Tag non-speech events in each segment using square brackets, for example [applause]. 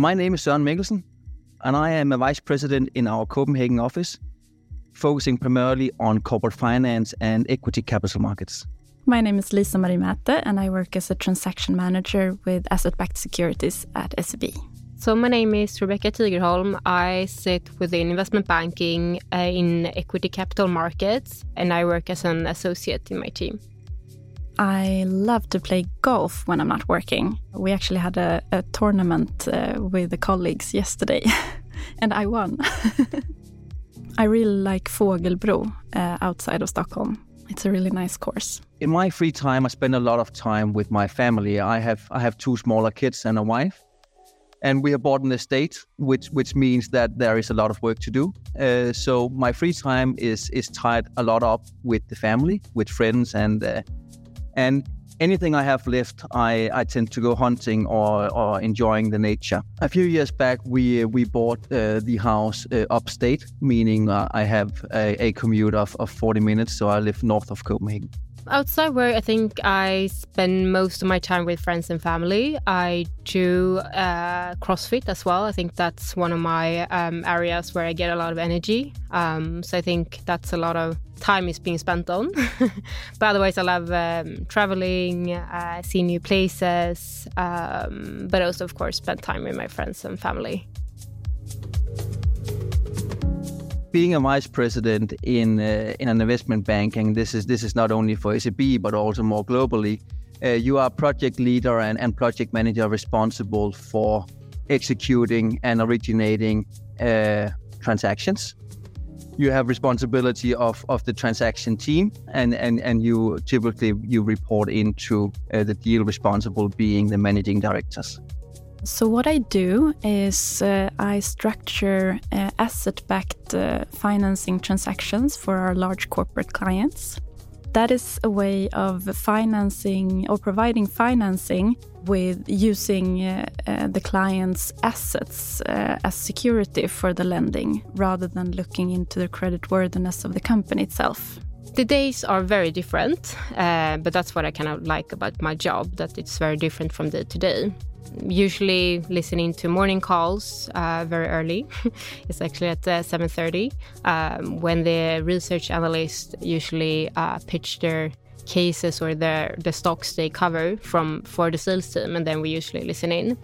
My name is Søren Mikkelsen, and I am a vice president in our Copenhagen office, focusing primarily on corporate finance and equity capital markets. My name is Lisa Marie Määttä, and I work as a transaction manager with asset backed securities at SEB. So, my name is Rebecca Tigerholm. I sit within investment banking uh, in equity capital markets, and I work as an associate in my team. I love to play golf when I'm not working. We actually had a, a tournament uh, with the colleagues yesterday, [laughs] and I won. [laughs] I really like Fågelbro uh, outside of Stockholm. It's a really nice course. In my free time, I spend a lot of time with my family. I have I have two smaller kids and a wife, and we have bought an estate, which which means that there is a lot of work to do. Uh, so my free time is is tied a lot up with the family, with friends, and uh, and anything I have left, I, I tend to go hunting or, or enjoying the nature. A few years back, we we bought uh, the house uh, upstate, meaning uh, I have a, a commute of, of 40 minutes, so I live north of Copenhagen. Outside work, I think I spend most of my time with friends and family. I do uh, CrossFit as well. I think that's one of my um, areas where I get a lot of energy. Um, so I think that's a lot of time is being spent on. [laughs] but otherwise, I love um, traveling, uh, see new places, um, but also, of course, spend time with my friends and family. Being a vice president in uh, in an investment banking, this is this is not only for SEB but also more globally. Uh, you are project leader and, and project manager responsible for executing and originating uh, transactions. You have responsibility of, of the transaction team, and, and, and you typically you report into uh, the deal responsible being the managing directors. So, what I do is uh, I structure uh, asset backed uh, financing transactions for our large corporate clients. That is a way of financing or providing financing with using uh, uh, the client's assets uh, as security for the lending rather than looking into the creditworthiness of the company itself. The days are very different, but that's what I kind of like about my job that it's very different from day to day usually listening to morning calls uh, very early. [laughs] it's actually at uh, 7.30 um, when the research analysts usually uh, pitch their cases or their, the stocks they cover from for the sales team and then we usually listen in.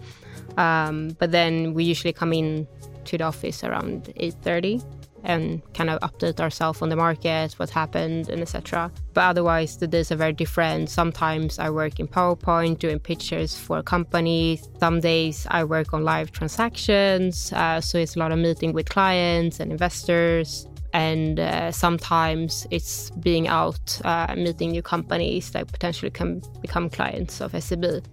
Um, but then we usually come in to the office around 8.30 and kind of update ourselves on the market, what happened, and etc. But otherwise, the days are very different. Sometimes I work in PowerPoint doing pictures for companies. Some days I work on live transactions, uh, so it's a lot of meeting with clients and investors. And uh, sometimes it's being out uh, meeting new companies that potentially can become clients of SEB.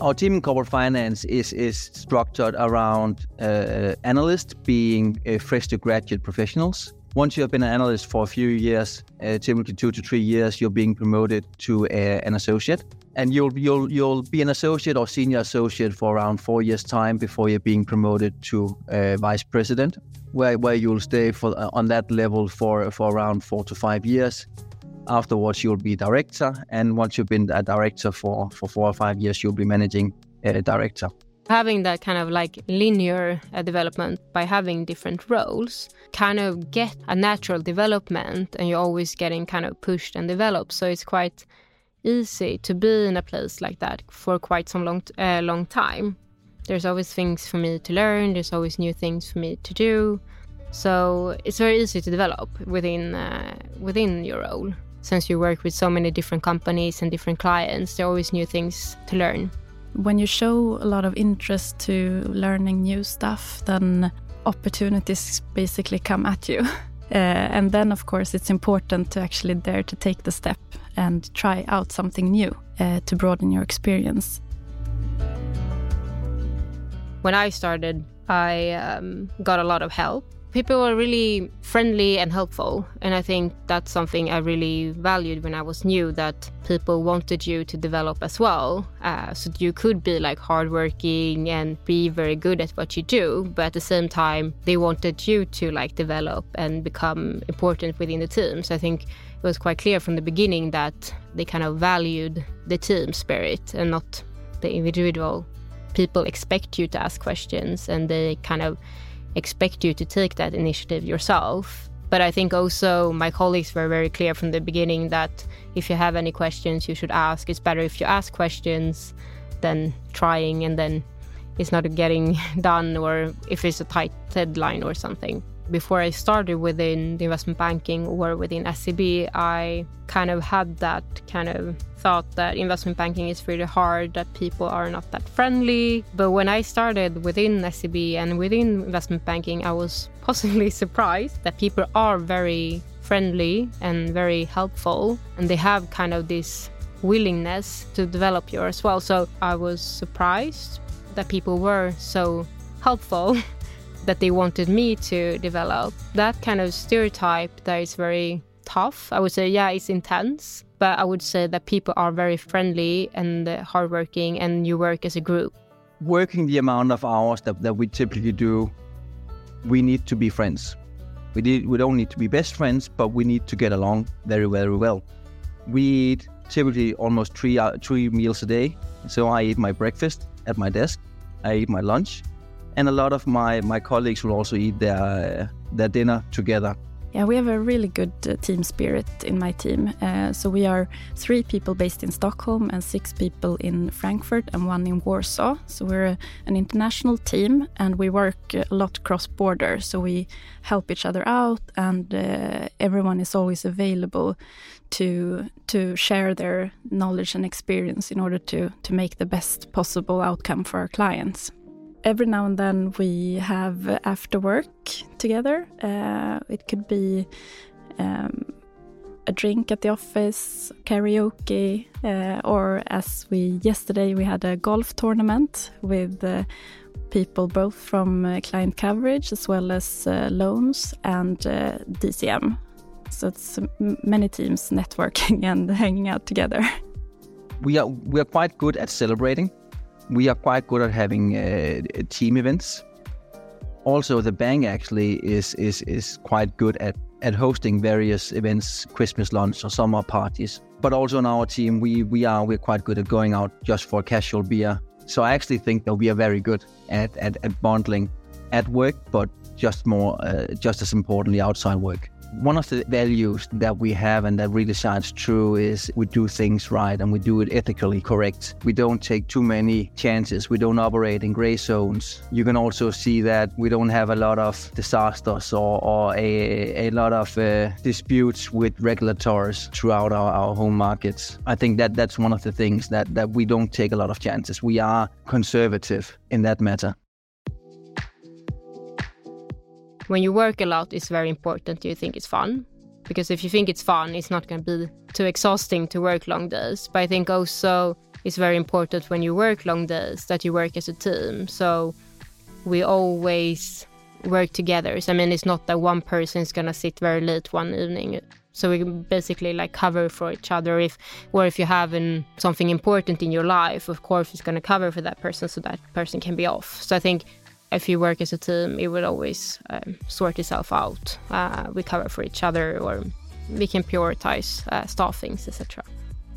Our team in corporate finance is is structured around uh, analysts being uh, fresh to graduate professionals. Once you have been an analyst for a few years, uh, typically two to three years, you're being promoted to a, an associate, and you'll you'll you'll be an associate or senior associate for around four years' time before you're being promoted to vice president, where where you'll stay for uh, on that level for for around four to five years Afterwards, you'll be director, and once you've been a director for, for four or five years, you'll be managing a director. Having that kind of like linear uh, development by having different roles kind of get a natural development, and you're always getting kind of pushed and developed. So it's quite easy to be in a place like that for quite some long uh, long time. There's always things for me to learn. There's always new things for me to do. So it's very easy to develop within uh, within your role since you work with so many different companies and different clients, there are always new things to learn. When you show a lot of interest to learning new stuff, then opportunities basically come at you. [laughs] Uh, and then, of course, it's important to actually dare to take the step and try out something new uh, to broaden your experience. When I started, I um, got a lot of help people were really friendly and helpful and i think that's something i really valued when i was new that people wanted you to develop as well. Uh, so you could be like hardworking and be very good at what you do but at the same time they wanted you to like develop and become important within the team. So i think it was quite clear from the beginning that they kind of valued the team spirit and not the individual. People expect you to ask questions and they kind of expect you to take that initiative yourself. But I think also my colleagues were very clear from the beginning that if you have any questions, you should ask. It's better if you ask questions than trying and then it's not getting [laughs] done or if it's a tight deadline or something before I started within the investment banking or within SEB, I kind of had that kind of thought that investment banking is really hard, that people are not that friendly. But when I started within SEB and within investment banking, I was [laughs] possibly surprised that people are very friendly and very helpful, and they have kind of this willingness to develop you as well. So I was surprised that people were so helpful. [laughs] that they wanted me to develop. That kind of stereotype that is very tough. I would say, yeah, it's intense, but I would say that people are very friendly and hardworking and you work as a group. Working the amount of hours that, that we typically do, we need to be friends. We, we don't need to be best friends, but we need to get along very, very well. We eat typically almost three, uh, three meals a day. So I eat my breakfast at my desk, I eat my lunch, and a lot of my my colleagues will also eat their their dinner together. Yeah, we have a really good uh, team spirit in my team. Uh, so we are three people based in Stockholm and six people in Frankfurt and one in Warsaw. So we're a, an international team and we work a lot cross border. So we help each other out and uh, everyone is always available to to share their knowledge and experience in order to to make the best possible outcome for our clients every now and then we have after work together. Uh, it could be um, a drink at the office, karaoke, uh, or as we yesterday we had a golf tournament with uh, people both from uh, client coverage as well as uh, loans and uh, DCM. So it's many teams networking [laughs] and hanging out together. We are we are quite good at celebrating we are quite good at having uh, team events. Also, the bank actually is is is quite good at at hosting various events, Christmas lunch or summer parties. But also on our team, we we are we're quite good at going out just for casual beer. So I actually think that we are very good at at, at bonding at work, but just more uh, just as importantly outside work one of the values that we have and that really shines true is we do things right and we do it ethically correct. We don't take too many chances. We don't operate in gray zones. You can also see that we don't have a lot of disasters or, or a, a lot of uh, disputes with regulators throughout our, our home markets. I think that that's one of the things that, that we don't take a lot of chances. We are conservative in that matter when you work a lot, it's very important you think it's fun. Because if you think it's fun, it's not going to be too exhausting to work long days. But I think also it's very important when you work long days that you work as a team. So we always work together. So, I mean, it's not that one person is going to sit very late one evening. So we basically like cover for each other. If or if you have an, something important in your life, of course, it's going to cover for that person so that person can be off. So I think if you work as a team, it will always um, sort itself out. Uh, we cover for each other, or we can prioritize uh, staffings, etc.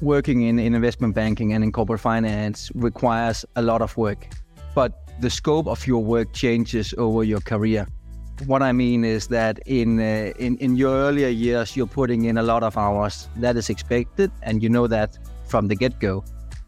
Working in, in investment banking and in corporate finance requires a lot of work, but the scope of your work changes over your career. What I mean is that in, uh, in in your earlier years, you're putting in a lot of hours. That is expected, and you know that from the get go.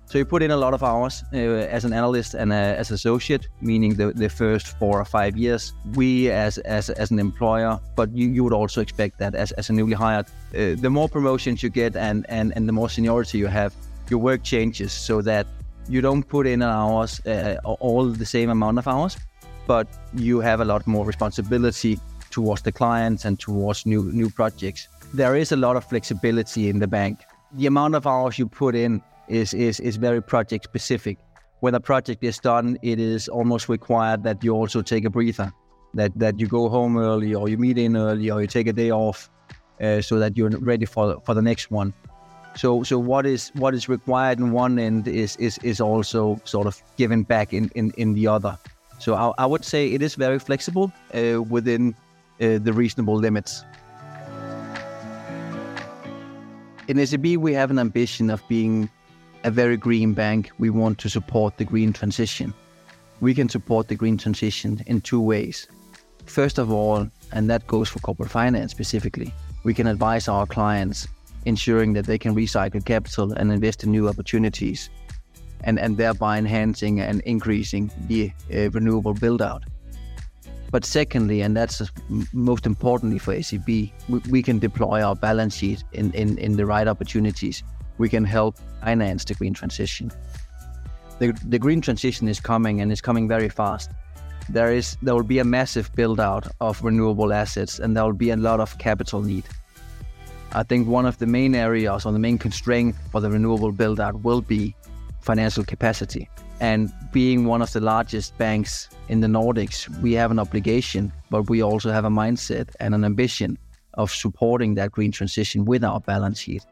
So you put in a lot of hours uh, as an analyst and uh, as associate, meaning the, the first four or five years. We as as, as an employer, but you, you would also expect that as, as a newly hired. Uh, the more promotions you get and, and, and the more seniority you have, your work changes so that you don't put in hours, uh, all the same amount of hours, but you have a lot more responsibility towards the clients and towards new new projects. There is a lot of flexibility in the bank. The amount of hours you put in is, is, is very project specific. When a project is done, it is almost required that you also take a breather, that, that you go home early or you meet in early or you take a day off uh, so that you're ready for, for the next one. So, so what is what is required in one end is is, is also sort of given back in, in, in the other. So I, I would say it is very flexible uh, within uh, the reasonable limits. In SEB, we have an ambition of being a very green bank. We want to support the green transition. we can support the green transition in two ways. First of all, and that goes for corporate finance specifically, we can advise our clients ensuring that they can recycle capital and invest in new opportunities and, and thereby enhancing and increasing the uh, renewable build out. But secondly, and that's most importantly for SEB, we, we can deploy our balance sheet in, in, in the right opportunities. We can help finance the green transition. The, the green transition is coming and it's coming very fast. There is there will be a massive build out of renewable assets and there will be a lot of capital need. I think one of the main areas or the main constraint for the renewable build out will be financial capacity. And being one of the largest banks in the Nordics, we have an obligation, but we also have a mindset and an ambition of supporting that green transition with our balance sheet.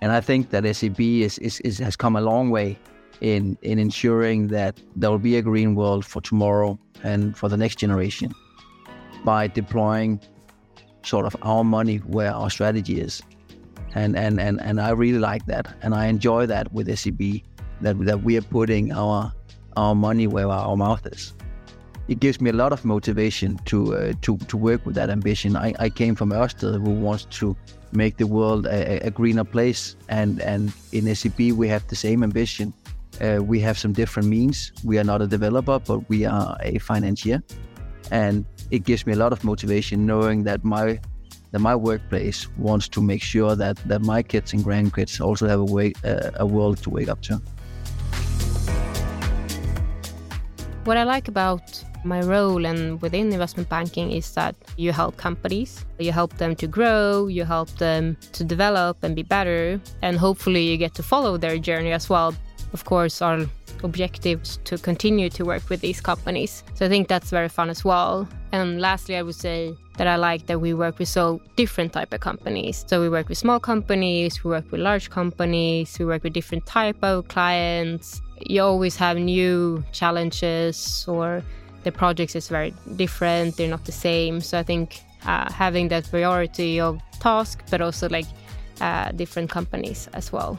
And I think that SEB is, is, is, has come a long way in, in ensuring that there will be a green world for tomorrow and for the next generation by deploying sort of our money where our strategy is. And, and, and, and I really like that. And I enjoy that with SEB that, that we are putting our our money where our mouth is. It gives me a lot of motivation to uh, to to work with that ambition. I, I came from Ørsted, who wants to make the world a, a greener place, and and in SEB we have the same ambition. Uh, we have some different means. We are not a developer, but we are a financier, and it gives me a lot of motivation knowing that my that my workplace wants to make sure that that my kids and grandkids also have a way uh, a world to wake up to. What I like about my role and within investment banking is that you help companies, you help them to grow, you help them to develop and be better, and hopefully you get to follow their journey as well. Of course, our objectives to continue to work with these companies. So I think that's very fun as well. And lastly, I would say that I like that we work with so different type of companies. So we work with small companies, we work with large companies, we work with different type of clients, you always have new challenges or the projects is very different they're not the same so i think uh, having that variety of tasks but also like uh, different companies as well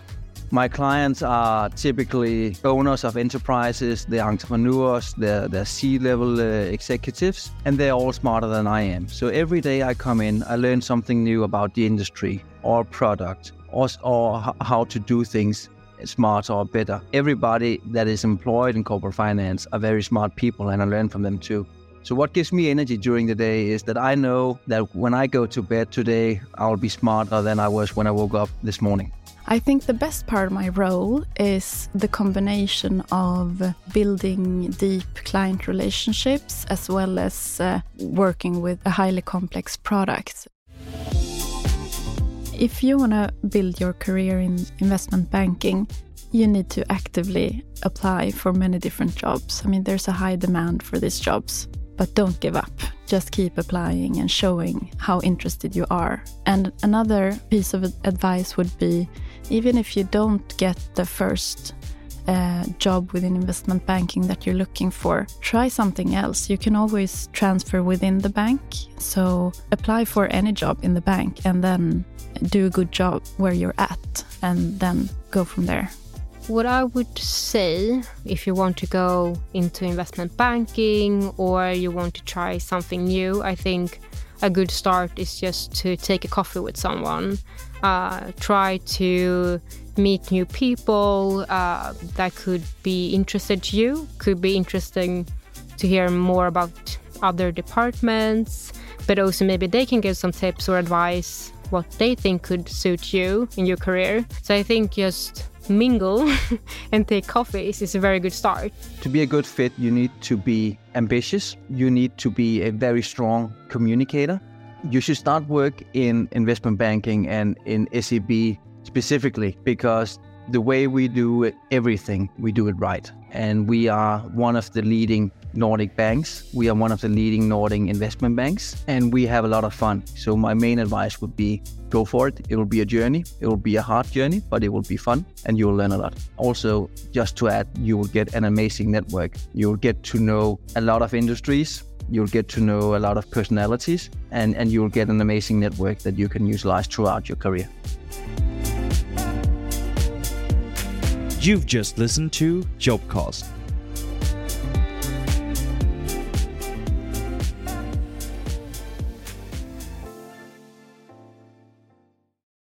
my clients are typically owners of enterprises, they're entrepreneurs, they're, they're C level uh, executives, and they're all smarter than I am. So every day I come in, I learn something new about the industry or product or, or how to do things smarter or better. Everybody that is employed in corporate finance are very smart people, and I learn from them too. So, what gives me energy during the day is that I know that when I go to bed today, I'll be smarter than I was when I woke up this morning. I think the best part of my role is the combination of building deep client relationships as well as uh, working with a highly complex product. If you want to build your career in investment banking, you need to actively apply for many different jobs. I mean, there's a high demand for these jobs, but don't give up. Just keep applying and showing how interested you are. And another piece of advice would be even if you don't get the first uh, job within investment banking that you're looking for, try something else. You can always transfer within the bank. So apply for any job in the bank and then do a good job where you're at and then go from there. What I would say if you want to go into investment banking or you want to try something new, I think a good start is just to take a coffee with someone, uh, try to meet new people uh, that could be interested to you, could be interesting to hear more about other departments, but also maybe they can give some tips or advice what they think could suit you in your career. So I think just mingle [laughs] and take coffees is a very good start. To be a good fit, you need to be ambitious, you need to be a very strong communicator. You should start work in investment banking and in SEB specifically because the way we do everything, we do it right. And we are one of the leading Nordic banks. We are one of the leading Nordic investment banks, and we have a lot of fun. So, my main advice would be go for it. It will be a journey. It will be a hard journey, but it will be fun and you will learn a lot. Also, just to add, you will get an amazing network. You will get to know a lot of industries. You'll get to know a lot of personalities, and, and you'll get an amazing network that you can utilize throughout your career. You've just listened to Jobcast